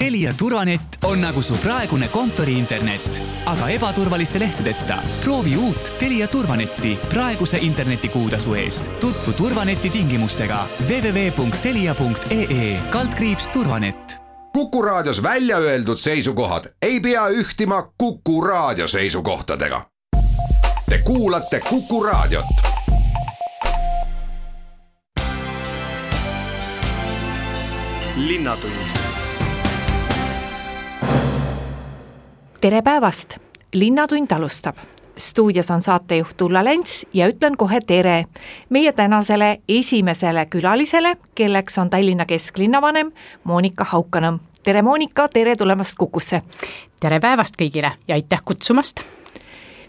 Telia turvanett on nagu su praegune kontoriinternet, aga ebaturvaliste lehtedeta. proovi uut Telia turvanetti praeguse internetikuutasu eest. tutvu turvaneti tingimustega www.telia.ee turvanett. kuku raadios välja öeldud seisukohad ei pea ühtima Kuku raadio seisukohtadega. Te kuulate Kuku raadiot linnatund tere päevast, Linnatund alustab. stuudios on saatejuht Ulla Lents ja ütlen kohe tere meie tänasele esimesele külalisele, kelleks on Tallinna kesklinnavanem Monika Haukanõmm. tere, Monika, tere tulemast Kukusse! tere päevast kõigile ja aitäh kutsumast!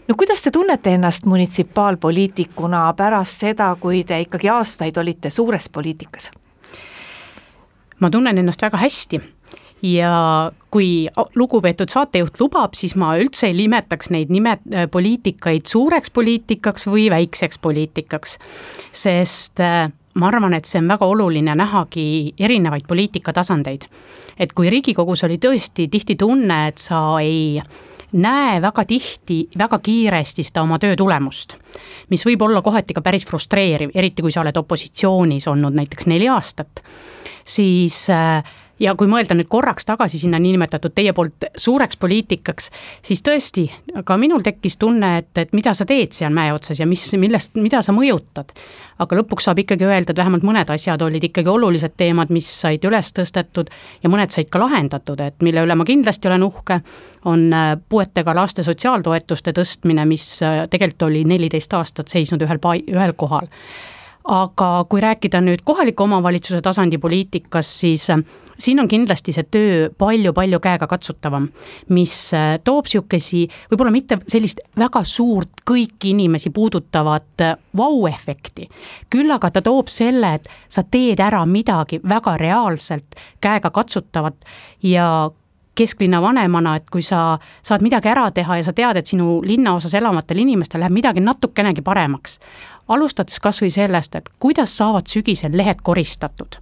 no kuidas te tunnete ennast munitsipaalpoliitikuna pärast seda, kui te ikkagi aastaid olite suures poliitikas? ma tunnen ennast väga hästi ja kui lugupeetud saatejuht lubab, siis ma üldse ei nimetaks neid nime, äh, poliitikaid suureks poliitikaks või väikseks poliitikaks. sest äh, ma arvan, et see on väga oluline nähagi erinevaid poliitikatasandeid. et kui Riigikogus oli tõesti tihti tunne, et sa ei näe väga tihti, väga kiiresti seda oma töö tulemust. mis võib olla kohati ka päris frustreeriv, eriti kui sa oled opositsioonis olnud näiteks neli aastat, siis äh, ja kui mõelda nüüd korraks tagasi sinna niinimetatud teie poolt suureks poliitikaks, siis tõesti, ka minul tekkis tunne, et, et mida sa teed seal mäe otsas ja mis, millest, mida sa mõjutad. aga lõpuks saab ikkagi öelda, et vähemalt mõned asjad olid ikkagi olulised teemad, mis said üles tõstetud ja mõned said ka lahendatud, et mille üle ma kindlasti olen uhke, on äh, puuetega laste sotsiaaltoetuste tõstmine, mis äh, tegelikult oli neliteist aastat seisnud ühel, ühel kohal aga kui rääkida nüüd kohaliku omavalitsuse tasandi poliitikast, siis äh, siin on kindlasti see töö palju-palju käegakatsutavam, mis äh, toob sihukesi, võib-olla mitte sellist väga suurt kõiki inimesi puudutavat äh, vau-efekti. küll aga ta toob selle, et sa teed ära midagi väga reaalselt käegakatsutavat ja kesklinna vanemana, et kui sa saad midagi ära teha ja sa tead, et sinu linnaosas elavatel inimestel läheb midagi natukenegi paremaks, alustades kas või sellest, et kuidas saavad sügisel lehed koristatud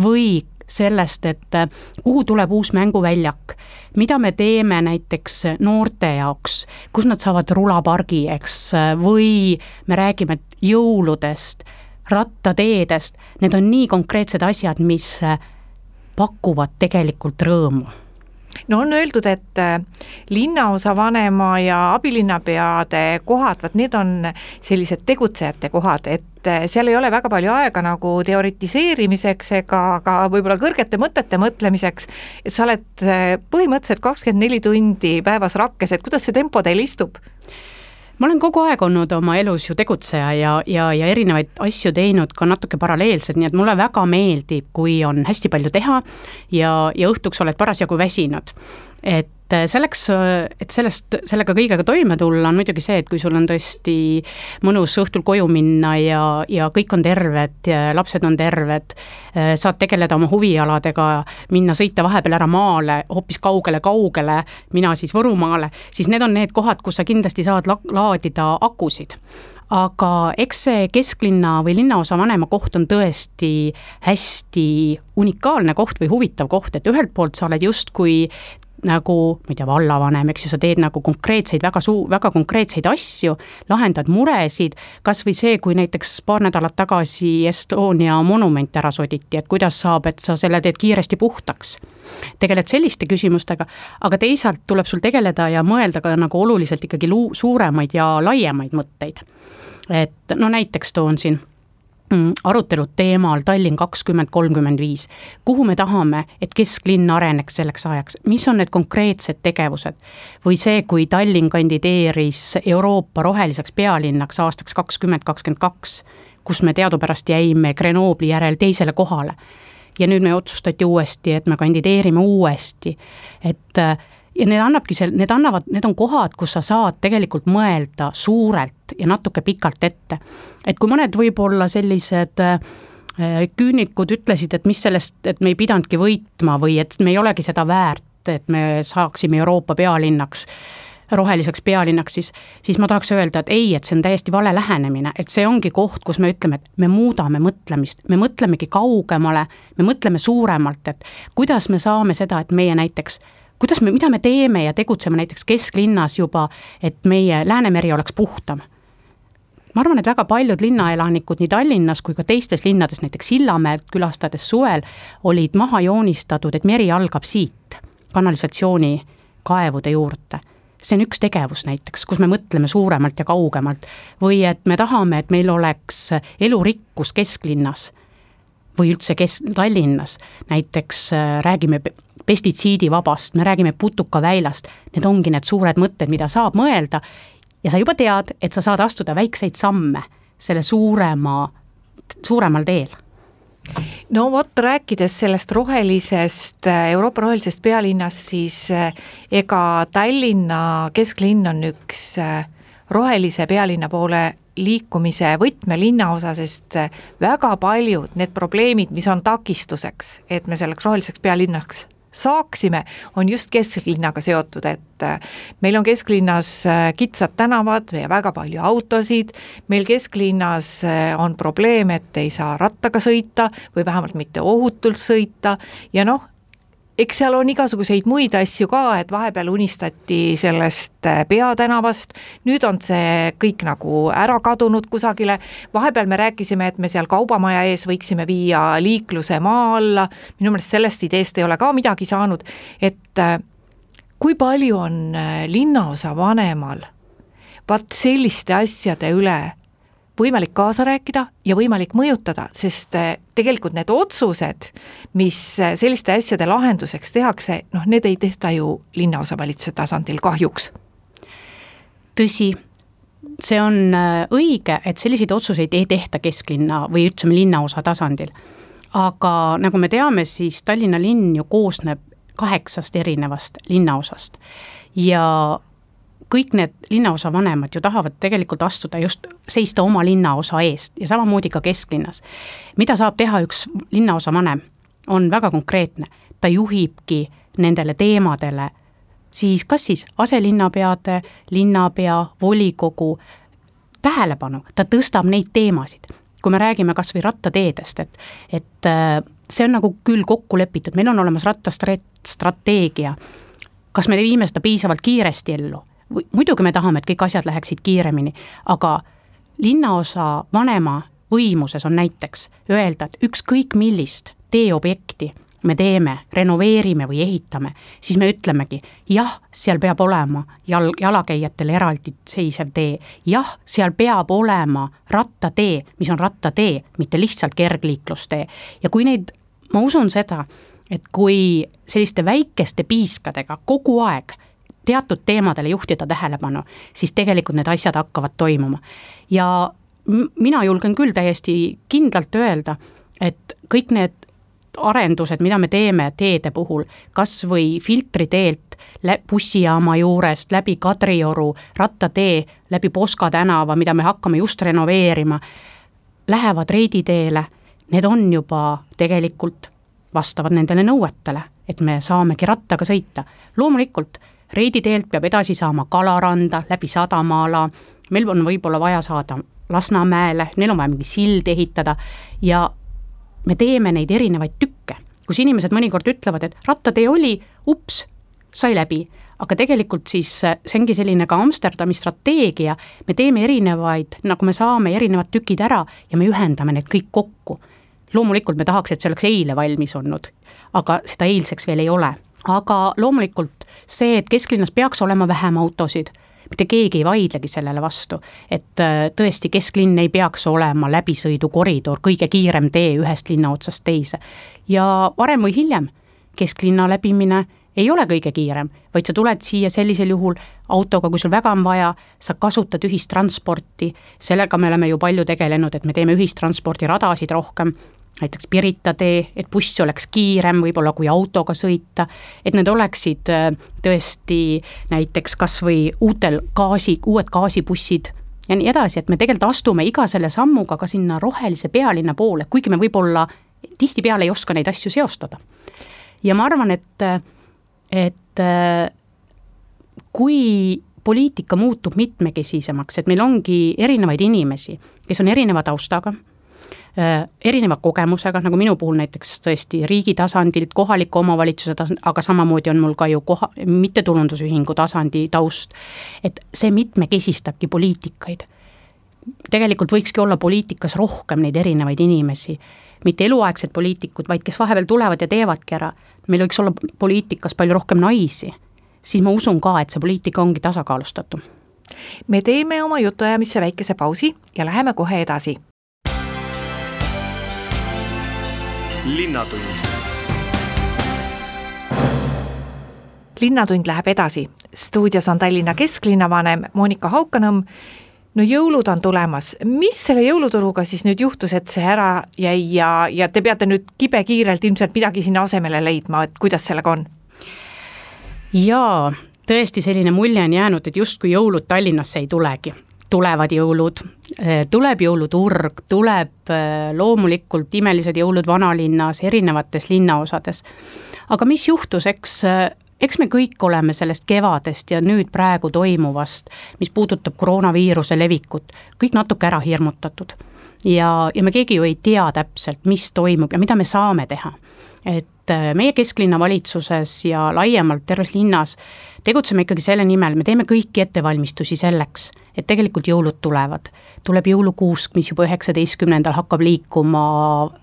või sellest, et äh, kuhu tuleb uus mänguväljak, mida me teeme näiteks noorte jaoks, kus nad saavad rulapargi, eks, või me räägime jõuludest, rattateedest, need on nii konkreetsed asjad, mis äh, pakuvad tegelikult rõõmu no on öeldud, et äh, linnaosavanema ja abilinnapeade kohad, vot need on sellised tegutsejate kohad, et äh, seal ei ole väga palju aega nagu teoritiseerimiseks ega ka võib-olla kõrgete mõtete mõtlemiseks, et sa oled äh, põhimõtteliselt kakskümmend neli tundi päevas rakkes, et kuidas see tempo teil istub? Ma olen kogu aeg olnud oma elus ju tegutseja ja, ja, ja erinevaid asju teinud ka natuke paralleelselt, nii et mulle väga meeldib, kui on hästi palju teha ja, ja õhtuks oled parasjagu väsinud. Et et selleks, et sellest, sellega kõigega toime tulla, on muidugi see, et kui sul on tõesti mõnus õhtul koju minna ja, ja kõik on terved, lapsed on terved, saad tegeleda oma huvialadega, minna sõita vahepeal ära maale, hoopis kaugele-kaugele, mina siis Võrumaale, siis need on need kohad, kus sa kindlasti saad la laadida akusid. Aga eks see kesklinna või linnaosa vanema koht on tõesti hästi unikaalne koht või huvitav koht, et ühelt poolt sa oled justkui nagu, ma ei tea, vallavanem, eks ju, sa teed nagu konkreetseid, väga suu-, väga konkreetseid asju, lahendad muresid, kas või see, kui näiteks paar nädalat tagasi Estonia monument ära soditi, et kuidas saab, et sa selle teed kiiresti puhtaks. tegeled selliste küsimustega, aga teisalt tuleb sul tegeleda ja mõelda ka nagu oluliselt ikkagi luu-, suuremaid ja laiemaid mõtteid. et no näiteks toon siin arutelud teemal Tallinn kakskümmend kolmkümmend viis. kuhu me tahame, et kesklinn areneks selleks ajaks, mis on need konkreetsed tegevused? või see, kui Tallinn kandideeris Euroopa roheliseks pealinnaks aastaks kakskümmend kakskümmend kaks, kus me teadupärast jäime Grenoble'i järel teisele kohale. ja nüüd me otsustati uuesti, et me kandideerime uuesti, et ja need annabki seal, need annavad, need on kohad, kus sa saad tegelikult mõelda suurelt ja natuke pikalt ette. et kui mõned võib-olla sellised äh, küünikud ütlesid, et mis sellest, et me ei pidanudki võitma või et me ei olegi seda väärt, et me saaksime Euroopa pealinnaks roheliseks pealinnaks, siis, siis ma tahaks öelda, et ei, et see on täiesti vale lähenemine, et see ongi koht, kus me ütleme, et me muudame mõtlemist, me mõtlemegi kaugemale, me mõtleme suuremalt, et kuidas me saame seda, et meie näiteks kuidas me, mida me teeme ja tegutseme näiteks kesklinnas juba, et meie Läänemeri oleks puhtam? Ma arvan, et väga paljud linnaelanikud nii Tallinnas kui ka teistes linnades, näiteks Sillamäed külastades suvel, olid maha joonistatud, et meri algab siit, kanalisatsioonikaevude juurde. See on üks tegevus näiteks, kus me mõtleme suuremalt ja kaugemalt. või et me tahame, et meil oleks elurikkus kesklinnas või üldse kes-, Tallinnas, näiteks äh, räägime pestitsiidivabast, me räägime putukaväilast, need ongi need suured mõtted, mida saab mõelda. Ja sa juba tead, et sa saad astuda väikseid samme selle suurema, suuremal teel. No vot, rääkides sellest rohelisest, Euroopa rohelisest pealinnast, siis eh, ega Tallinna kesklinn on üks eh, rohelise pealinna poole liikumise võtmelinnaosa, sest väga paljud need probleemid, mis on takistuseks, et me selleks roheliseks pealinnaks saaksime, on just kesklinnaga seotud, et äh, meil on kesklinnas äh, kitsad tänavad ja väga palju autosid, meil kesklinnas äh, on probleem, et ei saa rattaga sõita või vähemalt mitte ohutult sõita. Ja noh, eks seal on igasuguseid muid asju ka, et vahepeal unistati sellest äh, peatänavast, nüüd on see kõik nagu ära kadunud kusagile, vahepeal me rääkisime, et me seal kaubamaja ees võiksime viia liikluse maa alla, minu meelest sellest ideest ei ole ka midagi saanud, et äh, kui palju on äh, linnaosa vanemal vaat selliste asjade üle võimalik kaasa rääkida ja võimalik mõjutada, sest eh, tegelikult need otsused, mis eh, selliste asjade lahenduseks tehakse, noh, need ei tehta ju linnaosavalitsuse tasandil kahjuks. tõsi, see on eh, õige, et selliseid otsuseid ei tehta kesklinna või ütleme, linnaosa tasandil. aga nagu me teame, siis Tallinna linn ju koosneb kaheksast erinevast linnaosast ja kõik need linnaosa vanemad ju tahavad tegelikult astuda just, seista oma linnaosa eest ja samamoodi ka kesklinnas. mida saab teha üks linnaosa vanem, on väga konkreetne, ta juhibki nendele teemadele. siis kas siis aselinnapeade, linnapea, volikogu tähelepanu, ta tõstab neid teemasid. kui me räägime kas või rattateedest, et, et äh, see on nagu küll kokku lepitud, meil on olemas rattastrateegia, kas me viime seda piisavalt kiiresti ellu muidugi me tahame, et kõik asjad läheksid kiiremini, aga linnaosa vanema võimuses on näiteks öelda, et ükskõik millist teeobjekti me teeme, renoveerime või ehitame, siis me ütlemegi, jah, seal peab olema jal-, jalakäijatele eraldiseisev tee, jah, seal peab olema rattatee, mis on rattatee, mitte lihtsalt kergliiklustee. ja kui neid, ma usun seda, et kui selliste väikeste piiskadega kogu aeg teatud teemadele juhtida tähelepanu, siis tegelikult need asjad hakkavad toimuma. ja mina julgen küll täiesti kindlalt öelda, et kõik need arendused, mida me teeme teede puhul, kas või filtriteelt bussijaama juurest läbi Kadrioru, rattatee läbi Poska tänava, mida me hakkame just renoveerima, lähevad reiditeele, need on juba tegelikult vastavad nendele nõuetele, et me saamegi rattaga sõita. loomulikult Reidi teelt peab edasi saama Kalaranda, läbi Sadamaala, meil on võib-olla vaja saada Lasnamäele, neil on vaja mingi sild ehitada. Ja me teeme neid erinevaid tükke, kus inimesed mõnikord ütlevad, et rattatee oli, ups, sai läbi. Aga tegelikult siis see ongi selline ka Amsterdami strateegia, me teeme erinevaid, nagu me saame erinevad tükid ära ja me ühendame need kõik kokku. loomulikult me tahaks, et see oleks eile valmis olnud, aga seda eilseks veel ei ole aga loomulikult see, et kesklinnas peaks olema vähem autosid, mitte keegi ei vaidlegi sellele vastu, et äh, tõesti, kesklinn ei peaks olema läbisõidukoridor, kõige kiirem tee ühest linna otsast teise. ja varem või hiljem kesklinna läbimine ei ole kõige kiirem, vaid sa tuled siia sellisel juhul autoga, kui sul väga on vaja, sa kasutad ühistransporti, sellega me oleme ju palju tegelenud, et me teeme ühistranspordiradasid rohkem, näiteks Pirita tee, et buss oleks kiirem võib-olla kui autoga sõita, et need oleksid äh, tõesti näiteks kas või uutel gaasi, uued gaasibussid ja nii edasi, et me tegelikult astume iga selle sammuga ka sinna rohelise pealinna poole, kuigi me võib-olla tihtipeale ei oska neid asju seostada. ja ma arvan, et, et kui poliitika muutub mitmekesisemaks, et meil ongi erinevaid inimesi, kes on erineva taustaga Äh, erineva kogemusega, nagu minu puhul näiteks tõesti riigi tasandilt, kohaliku omavalitsuse tasand, aga samamoodi on mul ka ju koha, mittetulundusühingu tasandi taust. et see mitmekesistabki poliitikaid. tegelikult võikski olla poliitikas rohkem neid erinevaid inimesi, mitte eluaegsed poliitikud, vaid kes vahepeal tulevad ja teevadki ära. meil võiks olla poliitikas palju rohkem naisi, siis ma usun ka, et see poliitika ongi tasakaalustatum me teeme oma jutuajamisse väikese pausi ja läheme kohe edasi linnatund. linnatund läheb edasi, stuudios on Tallinna kesklinnavanem Monika Haukanõmm. no jõulud on tulemas, mis selle jõuluturuga siis nüüd juhtus, et see ära jäi ja, ja te peate nüüd kibekiirelt ilmselt midagi sinna asemele leidma, et kuidas sellega on? jaa, tõesti selline mulje on jäänud, et justkui jõulud Tallinnasse ei tulegi tulevad jõulud, eh, tuleb jõuluturg, tuleb eh, loomulikult imelised jõulud vanalinnas, erinevates linnaosades. aga mis juhtus, eks, eh, eks me kõik oleme sellest kevadest ja nüüd praegu toimuvast, mis puudutab koroonaviiruse levikut, kõik natuke ära hirmutatud. ja, ja me keegi ju ei tea täpselt, mis toimub ja mida me saame teha. Et meie kesklinna valitsuses ja laiemalt terves linnas tegutseme ikkagi selle nimel, me teeme kõiki ettevalmistusi selleks, et tegelikult jõulud tulevad. tuleb jõulukuusk, mis juba üheksateistkümnendal hakkab liikuma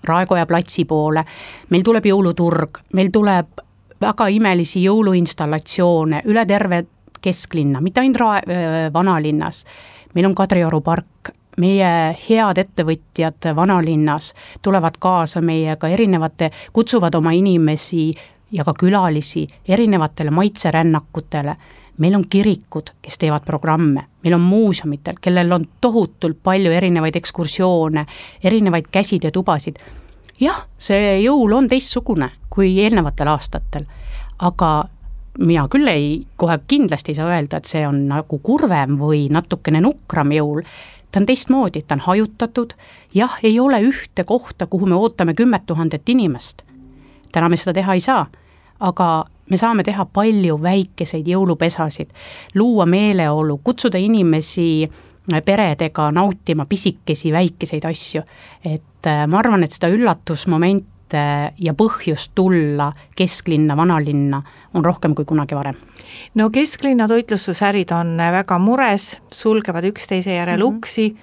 Raekoja platsi poole, meil tuleb jõuluturg, meil tuleb väga imelisi jõuluinstallatsioone üle terve kesklinna, mitte ainult Rae-, vanalinnas, meil on Kadrioru park, meie head ettevõtjad vanalinnas tulevad kaasa meiega erinevate, kutsuvad oma inimesi ja ka külalisi erinevatele maitserännakutele. meil on kirikud, kes teevad programme, meil on muuseumitel, kellel on tohutult palju erinevaid ekskursioone, erinevaid käsid ja tubasid. jah, see jõul on teistsugune kui eelnevatel aastatel, aga mina küll ei, kohe kindlasti ei saa öelda, et see on nagu kurvem või natukene nukram jõul, ta on teistmoodi, ta on hajutatud, jah, ei ole ühte kohta, kuhu me ootame kümmet tuhandet inimest. täna me seda teha ei saa aga me saame teha palju väikeseid jõulupesasid, luua meeleolu, kutsuda inimesi äh, peredega nautima pisikesi väikeseid asju. et äh, ma arvan, et seda üllatusmomente ja põhjust tulla kesklinna, vanalinna on rohkem kui kunagi varem. No kesklinna toitlustusärid on väga mures, sulgevad üksteise järel mm -hmm. uksi,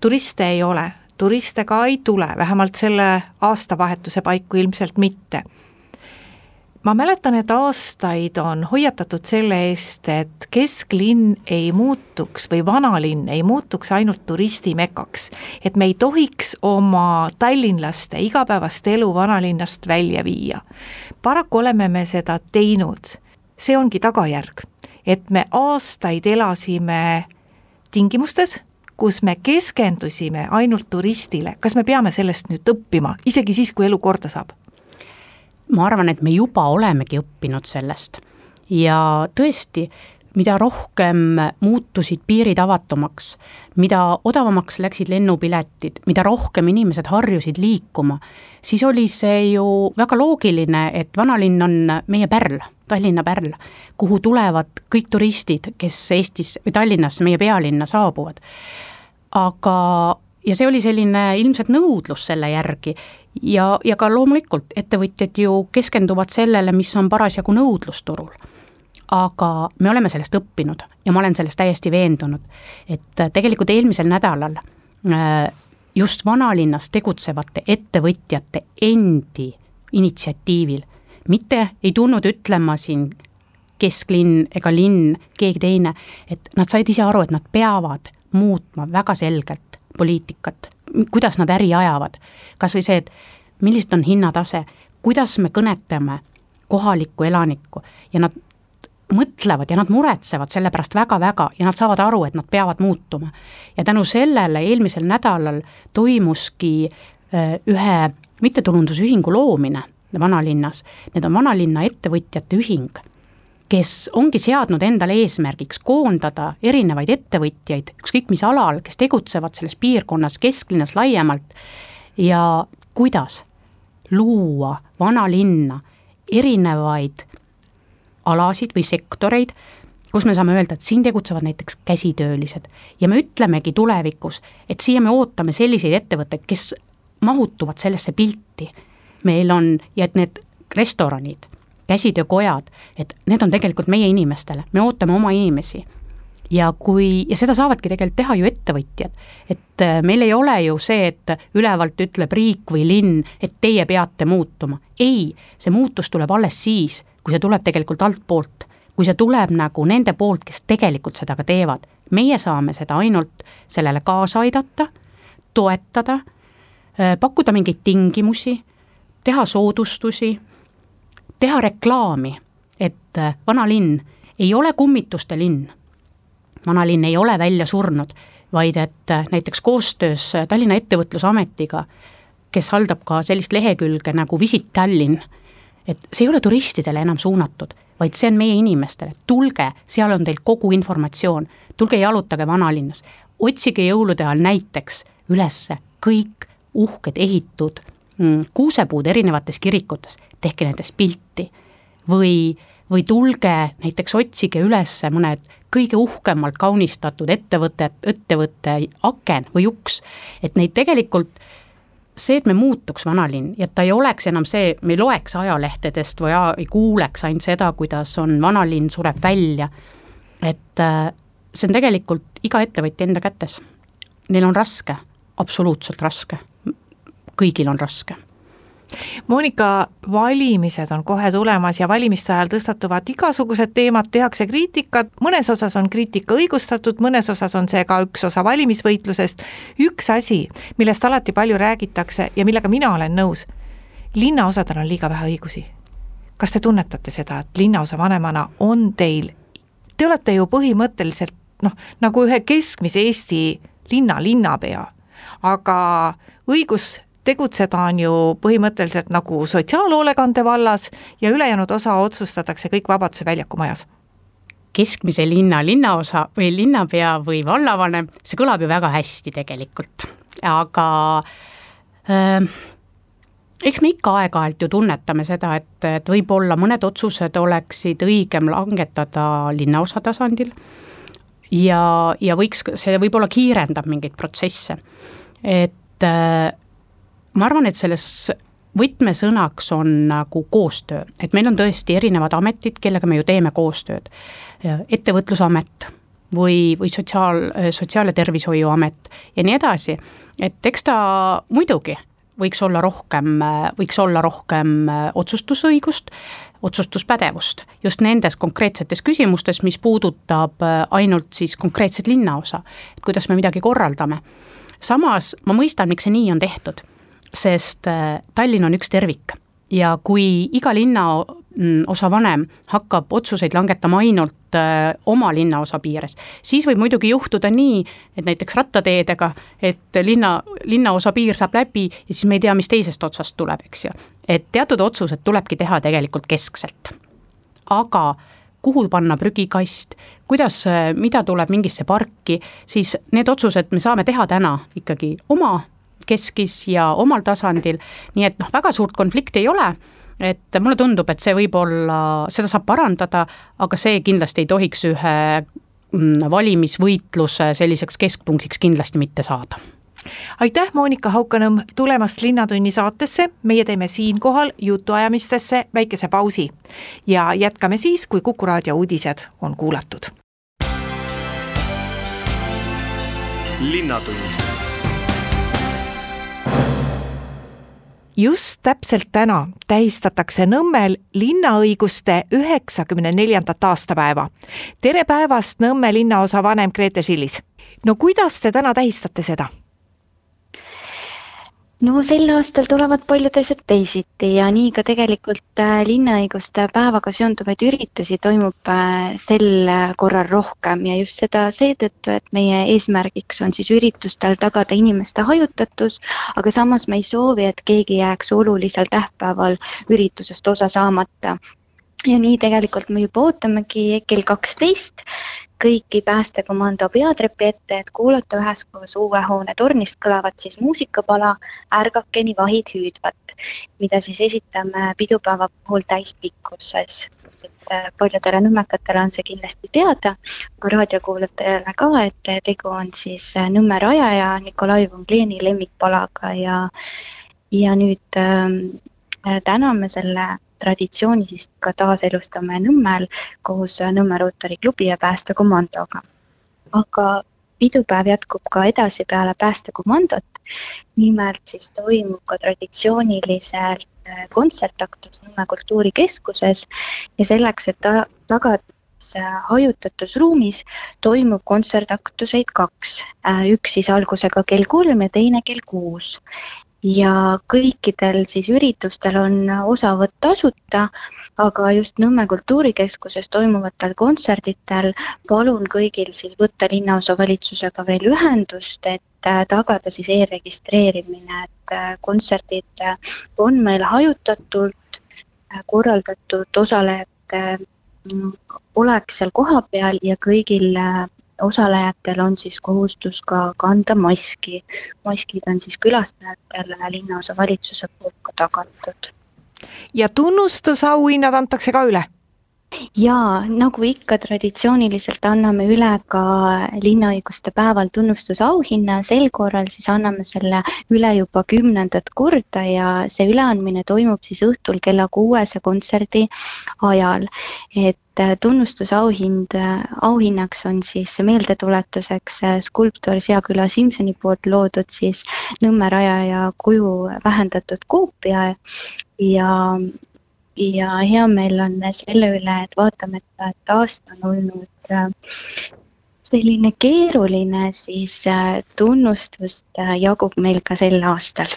turiste ei ole, turiste ka ei tule, vähemalt selle aastavahetuse paiku ilmselt mitte ma mäletan, et aastaid on hoiatatud selle eest, et kesklinn ei muutuks või vanalinn ei muutuks ainult turistimekaks. et me ei tohiks oma tallinlaste igapäevast elu vanalinnast välja viia. paraku oleme me seda teinud, see ongi tagajärg, et me aastaid elasime tingimustes, kus me keskendusime ainult turistile, kas me peame sellest nüüd õppima, isegi siis, kui elu korda saab? Ma arvan, et me juba olemegi õppinud sellest. Ja tõesti, mida rohkem muutusid piirid avatumaks, mida odavamaks läksid lennupiletid, mida rohkem inimesed harjusid liikuma, siis oli see ju väga loogiline, et vanalinn on meie pärl, Tallinna pärl, kuhu tulevad kõik turistid, kes Eestis või Tallinnasse, meie pealinna saabuvad. aga, ja see oli selline ilmselt nõudlus selle järgi ja, ja ka loomulikult ettevõtjad ju keskenduvad sellele, mis on parasjagu nõudlus turul. Aga me oleme sellest õppinud ja ma olen selles täiesti veendunud, et tegelikult eelmisel nädalal äh, just vanalinnas tegutsevate ettevõtjate endi initsiatiivil, mitte ei tulnud ütlema siin kesklinn ega linn, keegi teine, et nad said ise aru, et nad peavad muutma väga selgelt poliitikat kuidas nad äri ajavad. kas või see, et millised on hinnatase, kuidas me kõnetame kohalikku elanikku ja nad mõtlevad ja nad muretsevad selle pärast väga-väga ja nad saavad aru, et nad peavad muutuma. ja tänu sellele eelmisel nädalal toimuski äh, ühe mittetulundusühingu loomine vanalinnas, need on vanalinna ettevõtjate ühing kes ongi seadnud endale eesmärgiks koondada erinevaid ettevõtjaid, ükskõik mis alal, kes tegutsevad selles piirkonnas, kesklinnas laiemalt ja kuidas luua vanalinna erinevaid alasid või sektoreid, kus me saame öelda, et siin tegutsevad näiteks käsitöölised ja me ütlemegi tulevikus, et siia me ootame selliseid ettevõtteid, kes mahutuvad sellesse pilti. meil on, ja et need restoranid, käsitöökojad, et need on tegelikult meie inimestele, me ootame oma inimesi ja kui, ja seda saavadki tegelikult teha ju ettevõtjad. et äh, meil ei ole ju see, et ülevalt ütleb riik või linn, et teie peate muutuma. ei, see muutus tuleb alles siis, kui see tuleb tegelikult altpoolt. kui see tuleb nagu nende poolt, kes tegelikult seda ka teevad. meie saame seda ainult sellele kaasa aidata, toetada, äh, pakkuda mingeid tingimusi, teha soodustusi, teha reklaami, et äh, vanalinn ei ole kummituste linn vanalinn ei ole välja surnud, vaid et äh, näiteks koostöös Tallinna Ettevõtlusametiga, kes haldab ka sellist lehekülge nagu Visit Tallinn, et see ei ole turistidele enam suunatud, vaid see on meie inimestele, tulge, seal on teil kogu informatsioon, tulge jalutage vanalinnas, otsige jõulude ajal näiteks ülesse kõik uhked ehitud mm, kuusepuud erinevates kirikutes, tehke nendest pilti. Või, või tulge näiteks otsige üles mõned kõige uhkemalt kaunistatud ettevõtet, ettevõtte aken või uks, et neid tegelikult see, et me muutuks vanalinn ja et ta ei oleks enam see, me ei loeks ajalehtedest või ei kuuleks ainult seda, kuidas on vanalinn sureb välja, et äh, see on tegelikult iga ettevõtja enda kätes. Neil on raske, absoluutselt raske, kõigil on raske Monika, valimised on kohe tulemas ja valimiste ajal tõstatuvad igasugused teemad, tehakse kriitikat, mõnes osas on kriitika õigustatud, mõnes osas on see ka üks osa valimisvõitlusest. üks asi, millest alati palju räägitakse ja millega mina olen nõus, linnaosadel on liiga vähe õigusi. kas te tunnetate seda, et linnaosa vanemana on teil, te olete ju põhimõtteliselt noh, nagu ühe keskmise Eesti linna linnapea, aga õigus tegutseda on ju põhimõtteliselt nagu sotsiaalhoolekande vallas ja ülejäänud osa otsustatakse kõik Vabaduse väljaku majas. Keskmise linna linnaosa või linnapea või vallavanem, see kõlab ju väga hästi tegelikult, aga äh, eks me ikka aeg-ajalt ju tunnetame seda, et, et võib-olla mõned otsused oleksid õigem langetada linnaosa tasandil. Ja, ja võiks, see võib-olla kiirendab mingeid protsesse. et äh, ma arvan, et selles võtmesõnaks on nagu koostöö, et meil on tõesti erinevad ametid, kellega me ju teeme koostööd. ettevõtlusamet või, või sotsiaal, Sotsiaal- ja Tervishoiuamet ja nii edasi, et eks ta muidugi võiks olla rohkem, võiks olla rohkem otsustusõigust, otsustuspädevust just nendes konkreetsetes küsimustes, mis puudutab ainult siis konkreetset linnaosa, et kuidas me midagi korraldame. samas ma mõistan, miks see nii on tehtud sest äh, Tallinn on üks tervik ja kui iga linnaosa mm, vanem hakkab otsuseid langetama ainult äh, oma linnaosa piires, siis võib muidugi juhtuda nii, et näiteks rattateedega, et linna, linnaosa piir saab läbi ja siis me ei tea, mis teisest otsast tuleb, eks ju. et teatud otsused tulebki teha tegelikult keskselt. aga kuhu panna prügikast, kuidas, äh, mida tuleb mingisse parki, siis need otsused me saame teha täna ikkagi oma keskis ja omal tasandil, nii et noh, väga suurt konflikti ei ole, et mulle tundub, et see võib olla, seda saab parandada, aga see kindlasti ei tohiks ühe mm, valimisvõitluse selliseks keskpunktiks kindlasti mitte saada. Aitäh, Monika Haukanõmm, tulemast Linnatunni saatesse, meie teeme siinkohal jutuajamistesse väikese pausi. Ja jätkame siis, kui Kuku raadio uudised on kuulatud. linnatund just täpselt täna tähistatakse Nõmmel linnaõiguste üheksakümne neljandat aastapäeva. tere päevast, Nõmme linnaosa vanem Grete Schillis! no kuidas te täna tähistate seda? No sel aastal tulevad paljud asjad teisiti ja nii ka tegelikult äh, linnaõiguste päevaga seonduvaid üritusi toimub äh, sel korral rohkem ja just seda seetõttu, et meie eesmärgiks on siis üritustel tagada inimeste hajutatus, aga samas me ei soovi, et keegi jääks olulisel tähtpäeval üritusest osa saamata. Ja nii tegelikult me juba ootamegi kell kaksteist kõiki päästekomando peatrepi ette, et kuulata üheskoos uue hoone tornist kõlavat siis muusikapala Ärgakeni vahid hüüdvat, mida siis esitame pidupäeva puhul täispikkuses. et äh, paljudele nõmmekatele on see kindlasti teada, aga raadiokuulajatele ka, et tegu on siis äh, Nõmme rajaja Nikolai von Kleeni lemmikpalaga ja, ja nüüd äh, täna me selle traditsiooni siis ka taaselustame Nõmmel koos Nõmme Rotary klubi ja päästekomandoga. aga pidupäev jätkub ka edasi peale päästekomandot. nimelt siis toimub ka traditsiooniliselt äh, kontsertaktus Nõmme kultuurikeskuses ja selleks, et ta tagada hajutatus ruumis toimub kontsertaktuseid kaks, äh, üks siis algusega kell kolm ja teine kell kuus ja kõikidel siis üritustel on osavõtt tasuta, aga just Nõmme kultuurikeskuses toimuvatel kontserditel palun kõigil siis võtta linnaosavalitsusega veel ühendust, et äh, tagada siis e-registreerimine, et äh, kontserdid äh, on meil hajutatult korraldatud, osalejate oleks seal kohapeal ja kõigil osalejatel on siis kohustus ka kanda maski. maskid on siis külastajatele linnaosa valitsuse poolt ka tagatud. ja tunnustusauhinnad antakse ka üle? Jaa, nagu ikka traditsiooniliselt anname üle ka linnaõiguste päeval tunnustusauhinna, sel korral siis anname selle üle juba kümnendat korda ja see üleandmine toimub siis õhtul kella kuuese kontserdi ajal. et äh, tunnustusauhind, äh, auhinnaks on siis meeldetuletuseks äh, skulptor Seaküla Simsoni poolt loodud siis Nõmme rajaja kuju vähendatud koopia ja ja hea meel on selle üle, et vaatamata, et aasta on olnud äh, selline keeruline, siis äh, tunnustust äh, jagub meil ka sel aastal.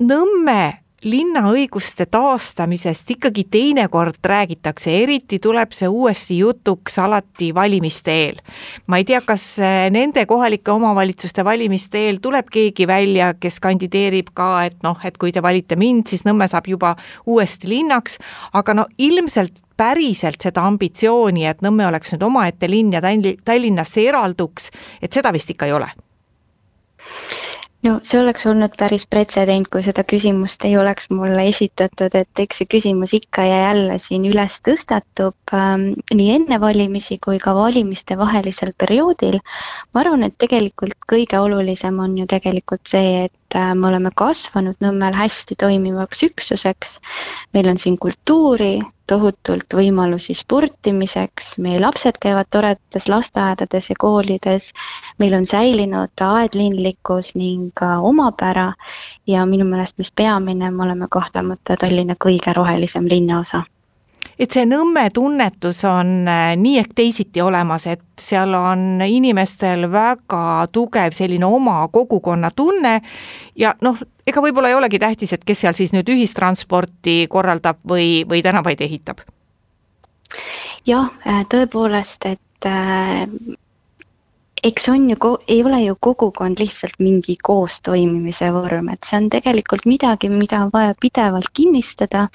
Nõmme linnaõiguste taastamisest ikkagi teinekord räägitakse, eriti tuleb see uuesti jutuks alati valimiste eel. ma ei tea, kas eh, nende kohalike omavalitsuste valimiste eel tuleb keegi välja, kes kandideerib ka, et noh, et kui te valite mind, siis Nõmme saab juba uuesti linnaks, aga no ilmselt päriselt seda ambitsiooni, et Nõmme oleks nüüd omaette linn ja Tallinnast eralduks, et seda vist ikka ei ole no see oleks olnud päris pretsedent, kui seda küsimust ei oleks mulle esitatud, et eks see küsimus ikka ja jälle siin üles tõstatub ähm, nii enne valimisi kui ka valimiste vahelisel perioodil. ma arvan, et tegelikult kõige olulisem on ju tegelikult see, et me oleme kasvanud Nõmmel hästi toimivaks üksuseks. meil on siin kultuuri, tohutult võimalusi sportimiseks, meie lapsed käivad toredates lasteaedades ja koolides, meil on säilinud aedlinlikkus ning omapära. Ja minu meelest, mis peamine, me oleme kahtlemata Tallinna kõige rohelisem linnaosa et see Nõmme tunnetus on äh, nii ehk teisiti olemas, et seal on inimestel väga tugev selline oma kogukonna tunne ja noh, ega võib-olla ei olegi tähtis, et kes seal siis nüüd ühistransporti korraldab või, või tänavaid ehitab? jah, äh, tõepoolest, et äh, eks on ju, ei ole ju kogukond lihtsalt mingi koostoimimise vorm, et see on tegelikult midagi, mida on vaja pidevalt kinnistada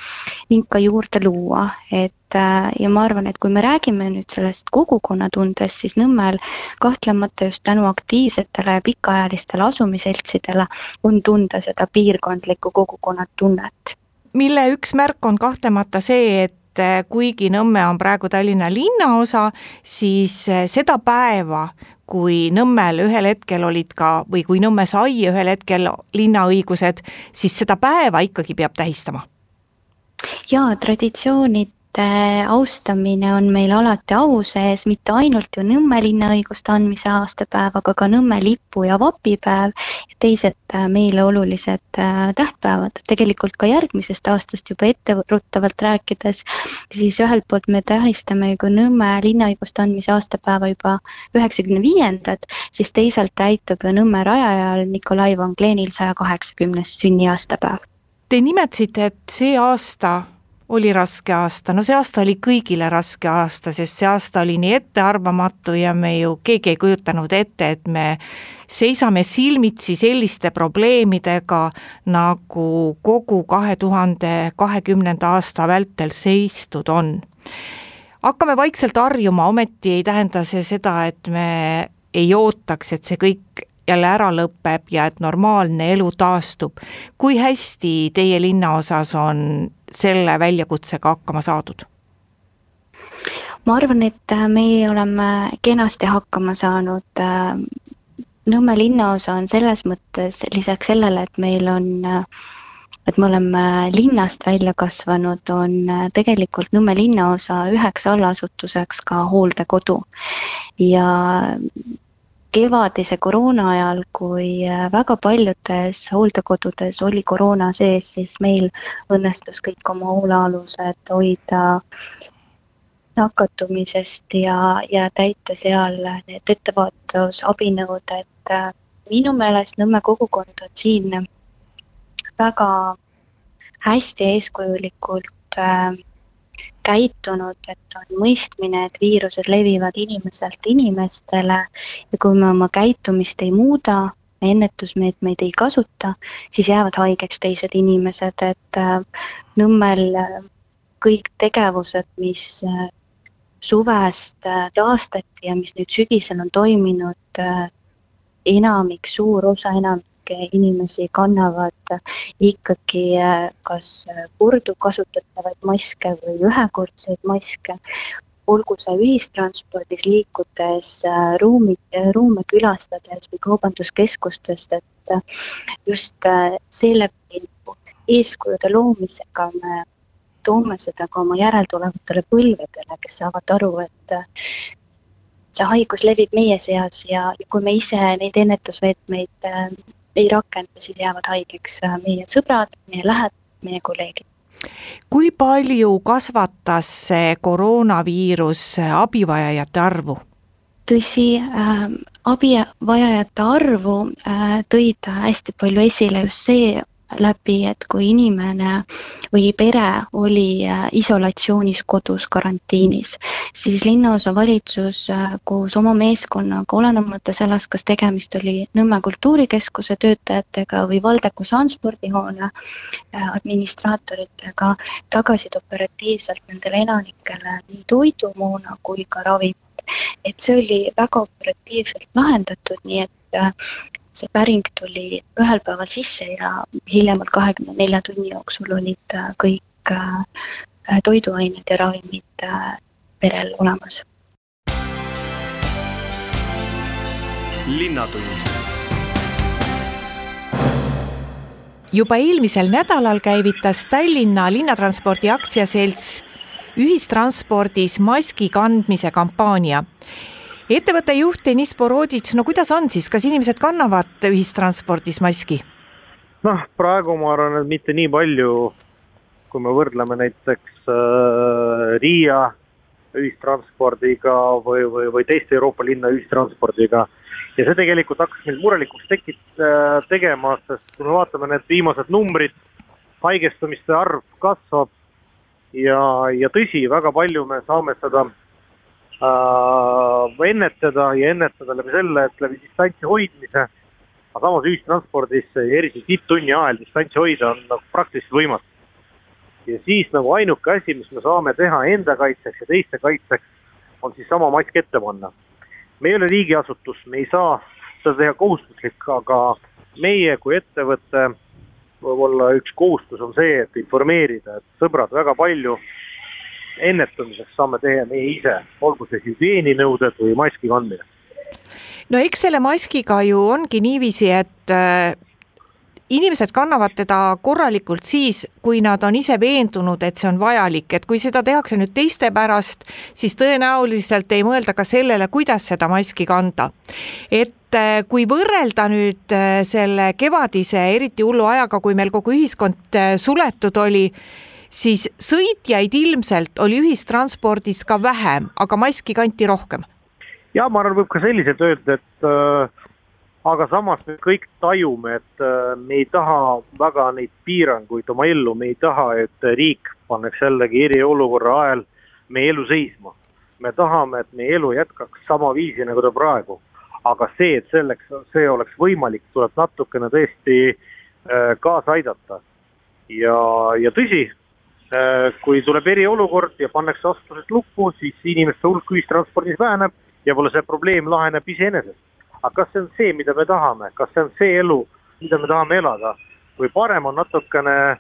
ning ka juurde luua, et äh, ja ma arvan, et kui me räägime nüüd sellest kogukonnatundest, siis Nõmmel kahtlemata just tänu aktiivsetele ja pikaajalistele asumiseltsidele on tunda seda piirkondlikku kogukonnatunnet. mille üks märk on kahtlemata see, et äh, kuigi Nõmme on praegu Tallinna linnaosa, siis äh, seda päeva, kui Nõmmel ühel hetkel olid ka või kui Nõmme sai ühel hetkel linnaõigused, siis seda päeva ikkagi peab tähistama. jaa, traditsioonid austamine on meil alati au sees, mitte ainult ju Nõmme linnaõiguste andmise aastapäev, aga ka Nõmme lipu- ja vapipäev ja teised äh, meile olulised äh, tähtpäevad. tegelikult ka järgmisest aastast juba etteruttavalt rääkides, siis ühelt poolt me tähistame ju Nõmme linnaõiguste andmise aastapäeva juba üheksakümne viiendat, siis teisalt täitub ju Nõmme rajajal Nikolai von Glenil saja kaheksakümnes sünniaastapäev. Te nimetasite, et see aasta oli raske aasta, no see aasta oli kõigile raske aasta, sest see aasta oli nii ettearvamatu ja me ju keegi ei kujutanud ette, et me seisame silmitsi selliste probleemidega, nagu kogu kahe tuhande kahekümnenda aasta vältel seistud on. hakkame vaikselt harjuma, ometi ei tähenda see seda, et me ei ootaks, et see kõik jälle ära lõpeb ja et normaalne elu taastub. kui hästi teie linnaosas on selle väljakutsega hakkama saadud? ma arvan, et meie oleme kenasti hakkama saanud. Nõmme linnaosa on selles mõttes lisaks sellele, et meil on, et me oleme linnast välja kasvanud, on tegelikult Nõmme linnaosa üheks allasutuseks ka hooldekodu. ja kevadise koroona ajal, kui väga paljudes hooldekodudes oli koroona sees, siis meil õnnestus kõik oma hoolealused hoida nakatumisest ja, ja täita seal need ettevaatusabinõud, et äh, minu meelest Nõmme kogukond on siin väga hästi eeskujulikult äh, käitunud, et on mõistmine, et viirused levivad inimeselt inimestele. Ja kui me oma käitumist ei muuda, ennetusmeetmeid ei kasuta, siis jäävad haigeks teised inimesed, et äh, Nõmmel äh, kõik tegevused, mis äh, suvest taastati ja mis nüüd sügisel on toiminud, enamik, suur osa enamik inimesi kannavad ikkagi äh, kas korduvkasutatavaid maske või ühekordseid maske, olgu see ühistranspordis liikudes, ruumi, ruume külastades või kaubanduskeskustest, et just seeläbi eeskujude loomisega me toome seda ka oma järeltulevatele põlvedele, kes saavad aru, et see haigus levib meie seas ja kui me ise neid ennetusmeetmeid äh, ei rakenda, siis jäävad haigeks äh, meie sõbrad, meie lähedased, meie kolleegid kui palju kasvatas see koroonaviirus abivajajate arvu? tõsi äh,, abivajajate arvu äh, tõid hästi palju esile just see läbi, et kui inimene või pere oli äh, isolatsioonis kodus karantiinis, siis linnaosavalitsus äh, koos oma meeskonnaga, olenemata sellest, kas tegemist oli Nõmme kultuurikeskuse töötajatega või Valdeku sandspordihoone äh, administraatoritega, tagasid operatiivselt nendele elanikele nii toidumoona kui ka ravimit. et see oli väga operatiivselt lahendatud, nii et see päring tuli ühel päeval sisse ja hiljemalt kahekümne nelja tunni jooksul olid äh, kõik äh, toiduained ja ravimid äh, perel olemas. linnatund juba eelmisel nädalal käivitas Tallinna Linnatranspordi Aktsiaselts ühistranspordis maski kandmise kampaania ettevõtte juht Deniss Boroditš, no kuidas on siis, kas inimesed kannavad ühistranspordis maski? noh, praegu ma arvan, et mitte nii palju, kui me võrdleme näiteks äh, Riia ühistranspordiga või, või, või teiste Euroopa linna ühistranspordiga. ja see tegelikult hakkas mind murelikuks tekit- äh,, tegema, sest kui me vaatame need viimased numbrid, haigestumiste arv kasvab ja, ja tõsi, väga palju me saame seda äh, ennetada ja ennetada läbi selle, et läbi distantsi hoidmise. aga samas ühistranspordis, eriti tipptunni ajal distantsi hoida on nagu praktiliselt võimatu. ja siis nagu ainuke asi, mis me saame teha enda kaitseks ja teiste kaitseks, on siis sama mask ette panna. me ei ole riigiasutus, me ei saa seda teha kohustuslik, aga meie kui ettevõte võib-olla üks kohustus on see, et informeerida, et sõbrad, väga palju ennetamiseks saame teha meie ise, olgu see hügieeninõuded või maski kandmine. no eks selle maskiga ju ongi niiviisi, et äh, inimesed kannavad teda korralikult siis, kui nad on ise veendunud, et see on vajalik, et kui seda tehakse nüüd teiste pärast, siis tõenäoliselt ei mõelda ka sellele, kuidas seda maski kanda. et äh, kui võrrelda nüüd äh, selle kevadise eriti hullu ajaga, kui meil kogu ühiskond suletud oli, siis sõitjaid ilmselt oli ühistranspordis ka vähem, aga maski kanti rohkem. ja ma arvan, võib ka selliselt öelda, et äh, aga samas me kõik tajume, et äh, me ei taha väga neid piiranguid oma ellu, me ei taha, et riik paneks jällegi eriolukorra ajal meie elu seisma. me tahame, et meie elu jätkaks sama viisi, nagu ta praegu. aga see, et selleks, see oleks võimalik, tuleb natukene tõesti äh, kaasa aidata. ja, ja tõsi, kui tuleb eriolukord ja pannakse asutused lukku, siis inimeste hulk ühistranspordis väheneb ja võib-olla see probleem laheneb iseenesest. aga kas see on see, mida me tahame, kas see on see elu, mida me tahame elada? Või parem on natukene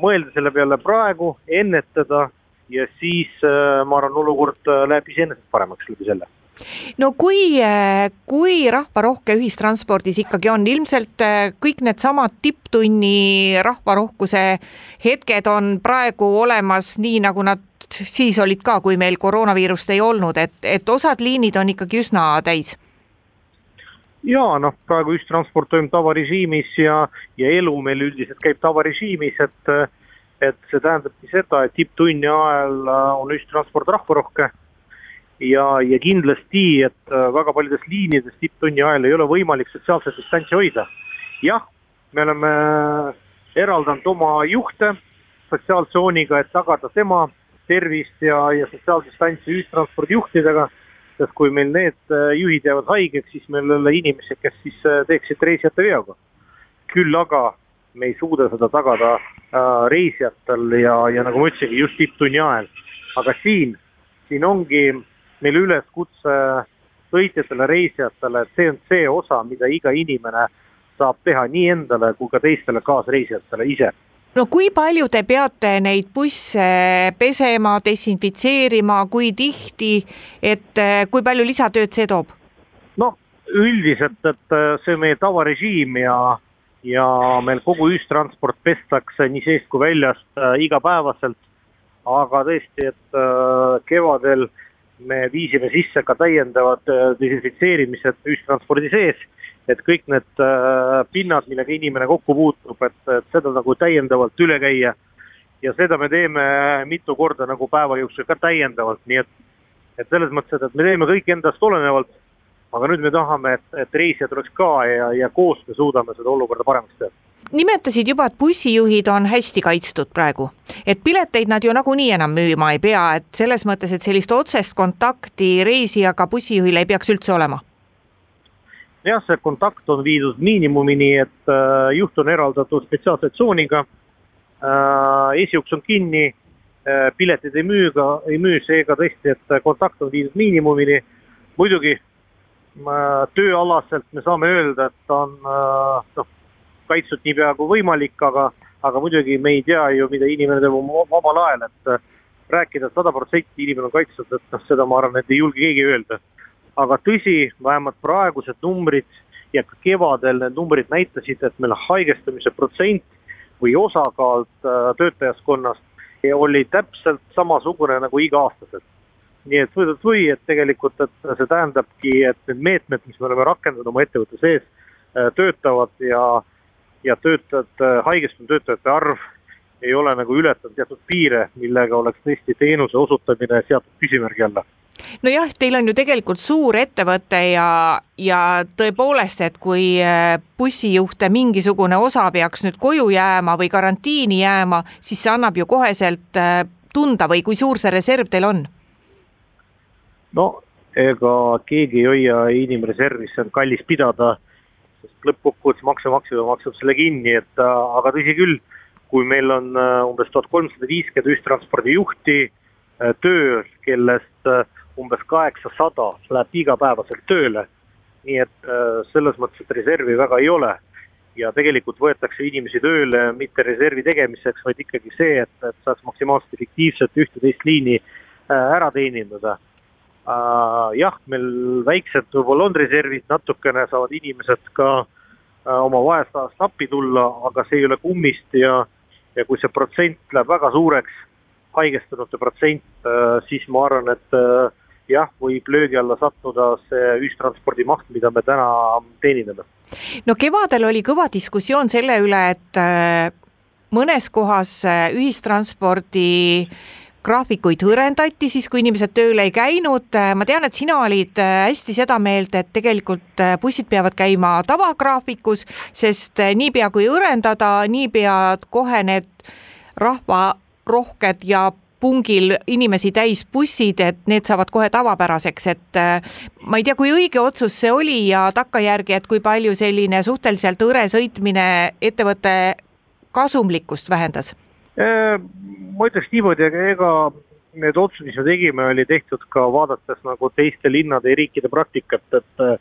mõelda selle peale praegu, ennetada ja siis äh, ma arvan, olukord äh, läheb iseenesest paremaks läbi selle no kui, kui rahvarohke ühistranspordis ikkagi on, ilmselt kõik needsamad tipptunni rahvarohkuse hetked on praegu olemas nii, nagu nad siis olid ka, kui meil koroonaviirust ei olnud, et, et osad liinid on ikkagi üsna täis. Ja noh, praegu ühistransport toimub tavarežiimis ja, ja elu meil üldiselt käib tavarežiimis, et, et see tähendabki seda, et tipptunni ajal on ühistransport rahvarohke. Ja, ja kindlasti, et väga paljudes liinides tipptunni ajal ei ole võimalik sotsiaalset distantsi hoida. jah, me oleme eraldanud oma juhte sotsiaaltsooniga, et tagada tema tervist ja, ja sotsiaaldistantsi ühistranspordijuhtidega sest kui meil need äh, juhid jäävad haigeks, siis meil ei ole inimesi, kes siis äh, teeksid reisijate veoga. küll aga me ei suuda seda tagada äh, reisijatel ja, ja nagu ma ütlesingi, just tipptunni ajal. aga siin, siin ongi meil üleskutse sõitjatele, reisijatele, et see on see osa, mida iga inimene saab teha nii endale kui ka teistele kaasreisijatele ise no kui palju te peate neid busse pesema, desinfitseerima, kui tihti, et eh, kui palju lisatööd see toob? no üldiselt, et eh, see on meie tavarežiim ja, ja meil kogu ühistransport pestakse nii seest kui väljast äh, igapäevaselt. aga tõesti, et äh, kevadel me viisime sisse ka täiendavad äh, desinfitseerimised ühistranspordi sees et kõik need äh, pinnad, millega inimene kokku puutub, et, seda nagu täiendavalt üle käia. ja seda me teeme mitu korda nagu päeva jooksul ka täiendavalt, nii et, et selles mõttes, et me teeme kõik endast olenevalt. aga nüüd me tahame, et, et reisijad oleks ka ja, ja koos me suudame seda olukorda paremaks teha nimetasid juba, et bussijuhid on hästi kaitstud praegu, et pileteid nad ju nagunii enam müüma ei pea, et selles mõttes, et sellist otsest kontakti reisijaga bussijuhil ei peaks üldse olema jah, see kontakt on viidud miinimumini, et äh, juht on eraldatud spetsiaalse tsooniga äh,. esiuks on kinni äh,, piletid ei müü ka, ei müü, seega tõesti, et kontakt on viidud miinimumini. muidugi äh, tööalaselt me saame öelda, et ta on äh, noh, kaitstud niipea kui võimalik, aga, aga muidugi me ei tea ju, mida inimene teeb oma vabal ajal, et äh, rääkida, et sada protsenti inimene on kaitstud, et noh, seda ma arvan, et ei julge keegi öelda aga tõsi, vähemalt praegused numbrid ja ka kevadel need numbrid näitasid, et meil haigestumise protsent või osakaault äh, töötajaskonnast oli täpselt samasugune nagu iga-aastaselt. nii et võidad või, et tegelikult, et see tähendabki, et need meetmed, mis me oleme rakendanud oma ettevõtte sees, äh, töötavad ja, ja töötajate, haigestunud töötajate arv ei ole nagu ületanud teatud piire, millega oleks tõesti teenuse osutamine seatud küsimärgi alla nojah, teil on ju tegelikult suur ettevõte ja, ja tõepoolest, et kui äh, bussijuhte mingisugune osa peaks nüüd koju jääma või karantiini jääma, siis see annab ju koheselt äh, tunda või kui suur see reserv teil on? no ega keegi ei hoia inimreservi, see on kallis pidada, sest lõppkokkuvõttes maksumaksja maksab selle kinni, et äh, aga tõsi küll, kui meil on umbes tuhat kolmsada viiskümmend ühistranspordijuhti tööl, kellest äh, umbes kaheksasada läheb igapäevaselt tööle. nii et äh, selles mõttes, et reservi väga ei ole. ja tegelikult võetakse inimesi tööle mitte reservi tegemiseks, vaid ikkagi see, et, et saaks maksimaalselt efektiivselt ühte-teist liini äh, ära teenindada. Äh, jah, meil väiksed võib-olla on reservid, natukene saavad inimesed ka oma vahest ajast appi tulla, aga see ei ole kummist ja, ja kui see protsent läheb väga suureks, haigestunute protsent, siis ma arvan, et jah, võib löögi alla sattuda see ühistranspordi maht, mida me täna teenindame. no kevadel oli kõva diskussioon selle üle, et äh, mõnes kohas äh, ühistranspordi graafikuid hõrendati siis, kui inimesed tööle ei käinud, äh, ma tean, et sina olid hästi seda meelt, et tegelikult bussid peavad käima tavagraafikus, sest niipea kui hõrendada, niipea kohe need rahvarohked ja pungil inimesi täis bussid, et need saavad kohe tavapäraseks, et äh, ma ei tea, kui õige otsus see oli ja takkajärgi, et kui palju selline suhteliselt hõre sõitmine ettevõtte kasumlikkust vähendas? Äh, ma ütleks niimoodi, ega need otsused, mis me tegime, oli tehtud ka vaadates nagu teiste linnade ja riikide praktikat, et äh,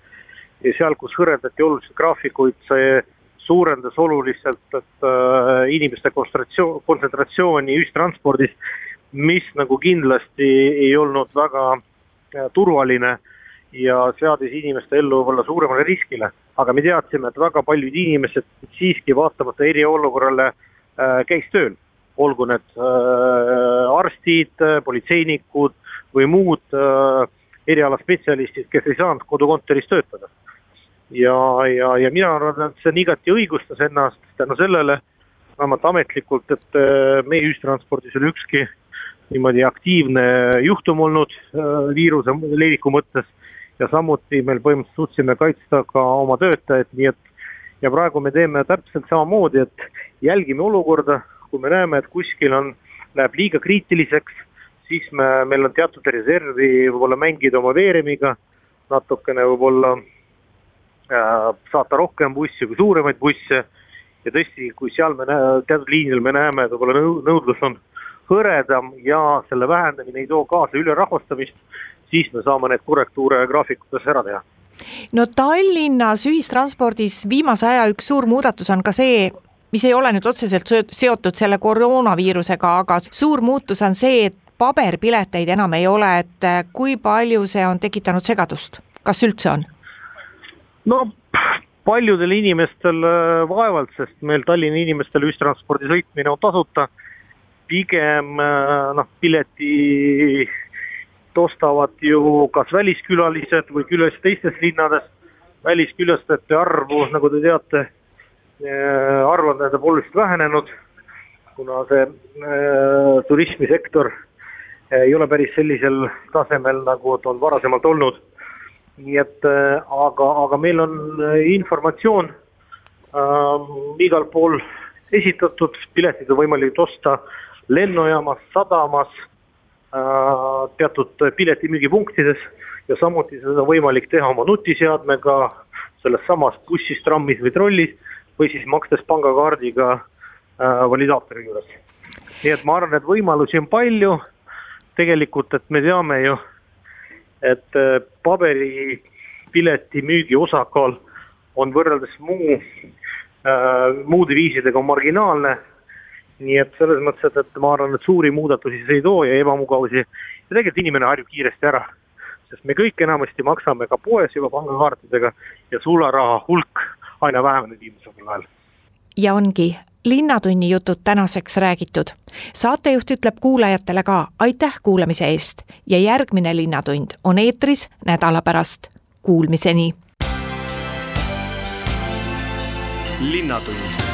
seal, kus hõredati oluliselt graafikuid, see suurendas oluliselt, et äh, inimeste kontsentratsioon, kontsentratsiooni ühistranspordis mis nagu kindlasti ei olnud väga äh, turvaline ja seadis inimeste ellu võib-olla suuremale riskile. aga me teadsime, et väga paljud inimesed siiski vaatamata eriolukorrale äh, käis tööl, olgu need äh, arstid, politseinikud või muud äh, erialaspetsialistid, kes ei saanud kodukontoris töötada. ja, ja, ja mina arvan, et see on igati õigustas ennast tänu sellele, vähemalt ametlikult, et äh, meie ühistranspordis ei ole ükski niimoodi aktiivne juhtum olnud viiruse leviku mõttes ja samuti meil põhimõtteliselt suutsime kaitsta ka oma töötajaid, nii et ja praegu me teeme täpselt samamoodi, et jälgime olukorda, kui me näeme, et kuskil on, läheb liiga kriitiliseks, siis me, meil on teatud reservi võib-olla mängida oma veeremiga, natukene võib-olla äh, saata rohkem busse kui suuremaid busse ja tõesti, kui seal me näe-, teatud liinil me näeme, et võib-olla nõudlus on hõredam ja selle vähendamine ei too kaasa ülerahvastamist, siis me saame need korrektuure graafikutes ära teha. no Tallinnas ühistranspordis viimase aja üks suur muudatus on ka see, mis ei ole nüüd otseselt seotud selle koroonaviirusega, aga suur muutus on see, et paberpileteid enam ei ole, et äh, kui palju see on tekitanud segadust, kas üldse on? no paljudel inimestel äh, vaevalt, sest meil Tallinna inimestel ühistranspordi sõitmine on tasuta pigem äh, noh, pileti ostavad ju kas väliskülalised või külalised teistest linnadest. väliskülastajate arvu, nagu te teate, arv on tähendab oluliselt vähenenud, kuna see äh, turismisektor ei ole päris sellisel tasemel, nagu ta on varasemalt olnud. nii et aga, aga meil on informatsioon äh, igal pool esitatud, piletid on võimalik osta lennujaamas, sadamas, äh, teatud piletimüügipunktides. Ja samuti seda on võimalik teha oma nutiseadmega selles samas bussis, trammis või trollis või siis makstes pangakaardiga äh, validaatori juures. nii et ma arvan, et võimalusi on palju, tegelikult, et me teame ju, et äh, paberipileti müügi osakaal on võrreldes muu äh,, muude viisidega marginaalne nii et selles mõttes, et, et ma arvan, et suuri muudatusi see ei too ja ebamugavusi ja tegelikult inimene harjub kiiresti ära. sest me kõik enamasti maksame ka poes juba pangakaartidega ja sularaha hulk aina väheneb viimasel ajal. ja ongi linnatunni jutud tänaseks räägitud. saatejuht ütleb kuulajatele ka aitäh kuulamise eest ja järgmine Linnatund on eetris nädala pärast. Kuulmiseni. linnatund